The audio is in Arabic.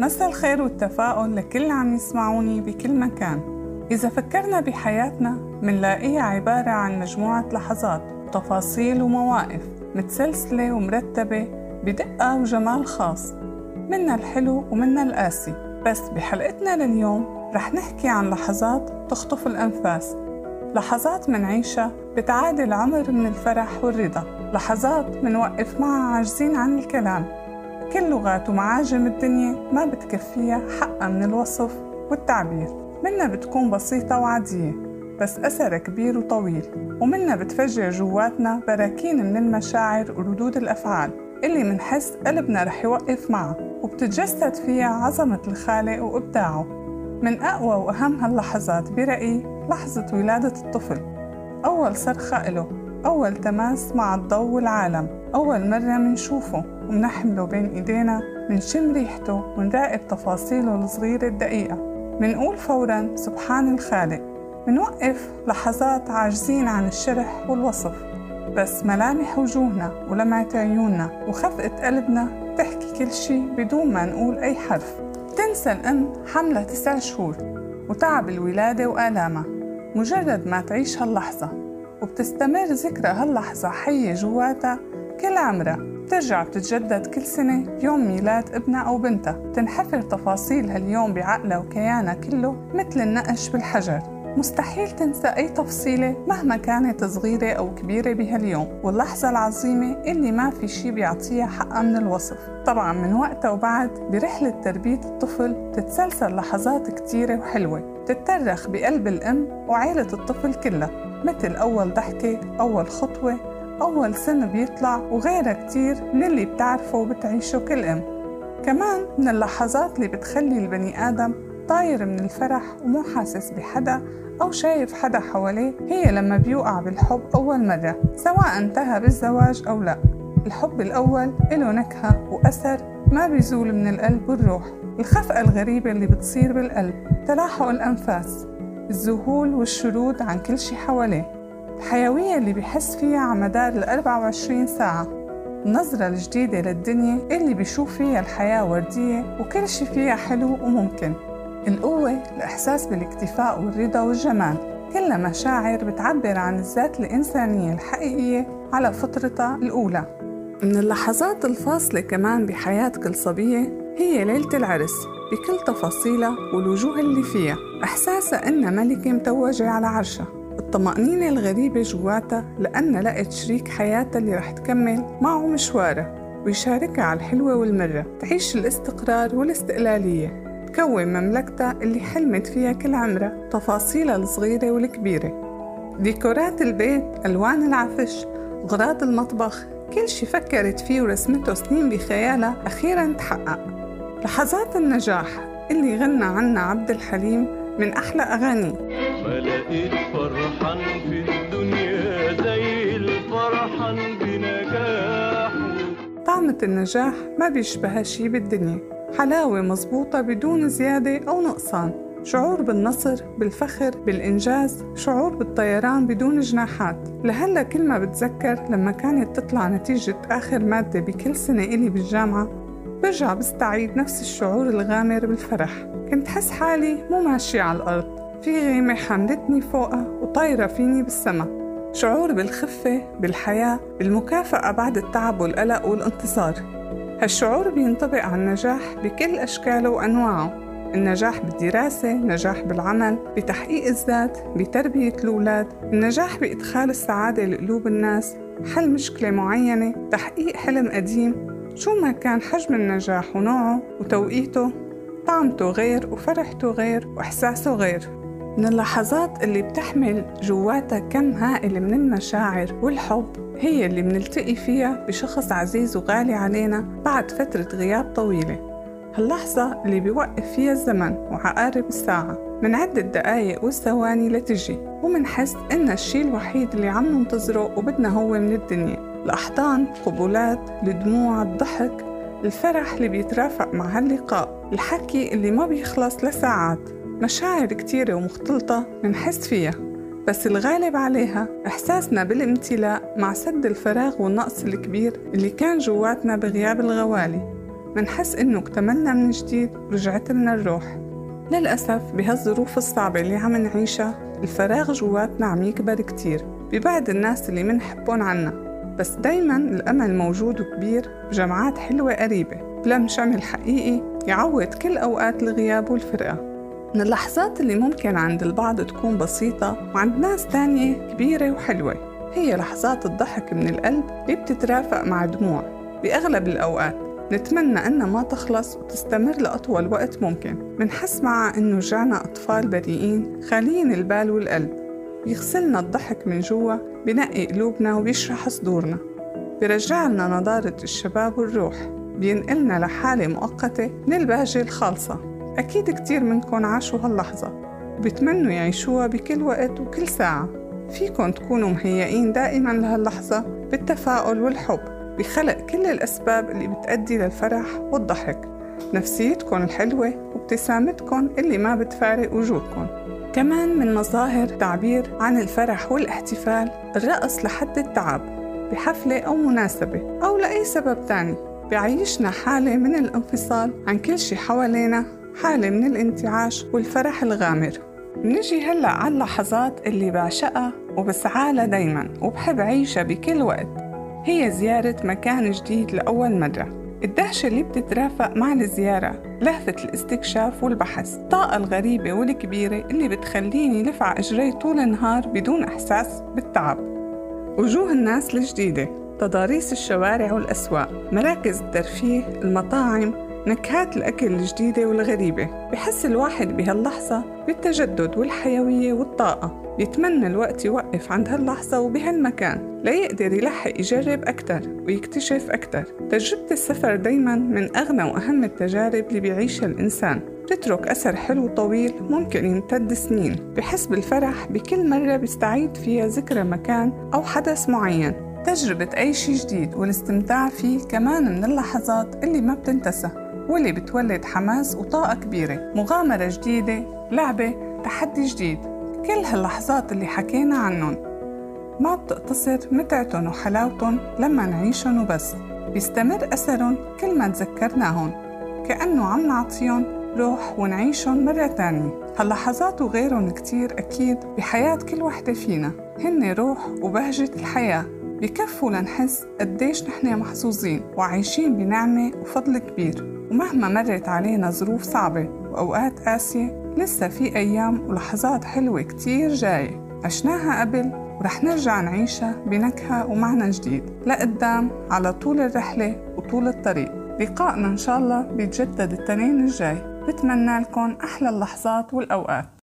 مساء الخير والتفاؤل لكل اللي عم يسمعوني بكل مكان. إذا فكرنا بحياتنا منلاقيها عبارة عن مجموعة لحظات وتفاصيل ومواقف متسلسلة ومرتبة بدقة وجمال خاص. منا الحلو ومنا القاسي. بس بحلقتنا لليوم رح نحكي عن لحظات تخطف الأنفاس. لحظات منعيشها بتعادل عمر من الفرح والرضا. لحظات منوقف معها عاجزين عن الكلام. كل لغات ومعاجم الدنيا ما بتكفيها حقها من الوصف والتعبير. منا بتكون بسيطة وعادية بس أثرها كبير وطويل. ومنا بتفجر جواتنا براكين من المشاعر وردود الأفعال اللي منحس قلبنا رح يوقف معها وبتتجسد فيها عظمة الخالق وإبداعه. من أقوى وأهم هاللحظات برأيي لحظة ولادة الطفل. أول صرخة إله أول تماس مع الضوء والعالم أول مرة منشوفه. ومنحمله بين إيدينا منشم ريحته ونراقب تفاصيله الصغيرة الدقيقة. منقول فورا سبحان الخالق. منوقف لحظات عاجزين عن الشرح والوصف. بس ملامح وجوهنا ولمعة عيوننا وخفقة قلبنا تحكي كل شي بدون ما نقول أي حرف. تنسى الأم حملة تسع شهور وتعب الولادة وآلامها. مجرد ما تعيش هاللحظة وبتستمر ذكرى هاللحظة حية جواتها كل عمرها. بترجع بتتجدد كل سنة بيوم ميلاد ابنها أو بنتها. تنحفر تفاصيل هاليوم بعقلها وكيانها كله مثل النقش بالحجر. مستحيل تنسى أي تفصيلة مهما كانت صغيرة أو كبيرة بهاليوم. واللحظة العظيمة اللي ما في شي بيعطيها حقها من الوصف. طبعا من وقتها وبعد برحلة تربية الطفل تتسلسل لحظات كتيرة وحلوة. تترخ بقلب الأم وعيلة الطفل كلها. مثل أول ضحكة أول خطوة أول سن بيطلع وغيرها كتير من اللي بتعرفه وبتعيشه كل أم. كمان من اللحظات اللي بتخلي البني آدم طاير من الفرح ومو حاسس بحدا أو شايف حدا حواليه هي لما بيوقع بالحب أول مرة سواء انتهى بالزواج أو لا. الحب الأول له نكهة وأثر ما بيزول من القلب والروح. الخفقة الغريبة اللي بتصير بالقلب تلاحق الأنفاس الذهول والشرود عن كل شي حواليه. الحيوية اللي بيحس فيها على مدار ال 24 ساعة. النظرة الجديدة للدنيا اللي بيشوف فيها الحياة وردية وكل شي فيها حلو وممكن. القوة الإحساس بالاكتفاء والرضا والجمال. كلها مشاعر بتعبر عن الذات الإنسانية الحقيقية على فطرتها الأولى. من اللحظات الفاصلة كمان بحياة كل صبية هي ليلة العرس بكل تفاصيلها والوجوه اللي فيها. إحساسها إنها ملكة متوجة على عرشها. الطمأنينة الغريبة جواتها لأنها لقت شريك حياتها اللي رح تكمل معه مشوارها ويشاركها على الحلوة والمرة تعيش الاستقرار والاستقلالية تكون مملكتها اللي حلمت فيها كل عمرها تفاصيلها الصغيرة والكبيرة. ديكورات البيت ألوان العفش أغراض المطبخ كل شي فكرت فيه ورسمته سنين بخيالها أخيرا تحقق. لحظات النجاح اللي غنى عنها عبد الحليم من أحلى أغانيه ما لقيت فرحان في الدنيا زي الفرحان بنجاحه طعمة النجاح ما بيشبهها شي بالدنيا. حلاوة مزبوطة بدون زيادة أو نقصان. شعور بالنصر بالفخر بالإنجاز. شعور بالطيران بدون جناحات. لهلا كل ما بتذكر لما كانت تطلع نتيجة آخر مادة بكل سنة إلي بالجامعة برجع بستعيد نفس الشعور الغامر بالفرح. كنت حس حالي مو ماشية على الأرض. في غيمة حملتني فوقها وطايرة فيني بالسما. شعور بالخفة بالحياة بالمكافأة بعد التعب والقلق والانتصار. هالشعور بينطبق على النجاح بكل أشكاله وأنواعه. النجاح بالدراسة، النجاح بالعمل، بتحقيق الذات، بتربية الأولاد، النجاح بإدخال السعادة لقلوب الناس، حل مشكلة معينة، تحقيق حلم قديم، شو ما كان حجم النجاح ونوعه وتوقيته طعمته غير وفرحته غير وإحساسه غير. من اللحظات اللي بتحمل جواتها كم هائل من المشاعر والحب هي اللي منلتقي فيها بشخص عزيز وغالي علينا بعد فترة غياب طويلة. هاللحظة اللي بيوقف فيها الزمن وعقارب الساعة منعد الدقايق والثواني لتجي ومنحس إن الشي الوحيد اللي عم ننتظره وبدنا هو من الدنيا. الأحضان، القبولات، الدموع، الضحك الفرح اللي بيترافق مع هاللقاء الحكي اللي ما بيخلص لساعات. مشاعر كتيرة ومختلطة منحس فيها بس الغالب عليها إحساسنا بالامتلاء مع سد الفراغ والنقص الكبير اللي كان جواتنا بغياب الغوالي. منحس إنه اكتملنا من جديد ورجعت لنا الروح. للأسف بهالظروف الصعبة اللي عم نعيشها الفراغ جواتنا عم يكبر كتير. ببعد الناس اللي منحبون عنا. بس دايما الأمل موجود وكبير بجمعات حلوة قريبة. بلم شمل حقيقي يعوض كل أوقات الغياب والفرقة. من اللحظات اللي ممكن عند البعض تكون بسيطة وعند ناس تانية كبيرة وحلوة هي لحظات الضحك من القلب اللي بتترافق مع دموع. بأغلب الأوقات نتمنى أنها ما تخلص وتستمر لأطول وقت ممكن. منحس معها أنه رجعنا أطفال بريئين خاليين البال والقلب. بيغسلنا الضحك من جوا بنقي قلوبنا وبيشرح صدورنا. بيرجع لنا نضارة الشباب والروح. بينقلنا لحالة مؤقتة من البهجة الخالصة. أكيد كتير منكم عاشوا هاللحظة وبيتمنوا يعيشوها بكل وقت وكل ساعة. فيكن تكونوا مهيئين دائما لهاللحظة بالتفاؤل والحب. بخلق كل الأسباب اللي بتأدي للفرح والضحك. نفسيتكم الحلوة وابتسامتكم اللي ما بتفارق وجودكم. كمان من مظاهر تعبير عن الفرح والاحتفال الرقص لحد التعب بحفلة أو مناسبة أو لأي سبب تاني. بيعيشنا حالة من الانفصال عن كل شي حوالينا حالة من الانتعاش والفرح الغامر. منجي هلأ على اللحظات اللي بعشقها وبسعالها دايما وبحب عيشها بكل وقت. هي زيارة مكان جديد لأول مرة. الدهشة اللي بتترافق مع الزيارة لهفة الاستكشاف والبحث. الطاقة الغريبة والكبيرة اللي بتخليني لفع إجري طول النهار بدون إحساس بالتعب. وجوه الناس الجديدة تضاريس الشوارع والأسواق مراكز الترفيه المطاعم نكهات الأكل الجديدة والغريبة. بحس الواحد بهاللحظة بالتجدد والحيوية والطاقة. بيتمنى الوقت يوقف عند هاللحظة وبهالمكان ليقدر يلحق يجرب أكتر ويكتشف أكتر. تجربة السفر دايما من أغنى وأهم التجارب اللي بيعيشها الإنسان. بتترك أثر حلو طويل ممكن يمتد سنين. بحس بالفرح بكل مرة بيستعيد فيها ذكرى مكان أو حدث معين. تجربة أي شي جديد والاستمتاع فيه كمان من اللحظات اللي ما بتنتسى. واللي بتولد حماس وطاقة كبيرة مغامرة جديدة لعبة تحدي جديد. كل هاللحظات اللي حكينا عنهم ما بتقتصر متعتهم وحلاوتهم لما نعيشهم وبس. بيستمر أثرهم كل ما تذكرناهم. كأنه عم نعطيهم روح ونعيشهم مرة تانية. هاللحظات وغيرهم كتير أكيد بحياة كل وحدة فينا. هن روح وبهجة الحياة. بكفوا لنحس قديش نحن محظوظين وعايشين بنعمة وفضل كبير. ومهما مرت علينا ظروف صعبة وأوقات قاسية لسه في أيام ولحظات حلوة كتير جاية. عشناها قبل ورح نرجع نعيشها بنكهة ومعنى جديد. لقدام على طول الرحلة وطول الطريق. لقائنا إن شاء الله بيتجدد التنين الجاي. بتمنى لكم أحلى اللحظات والأوقات.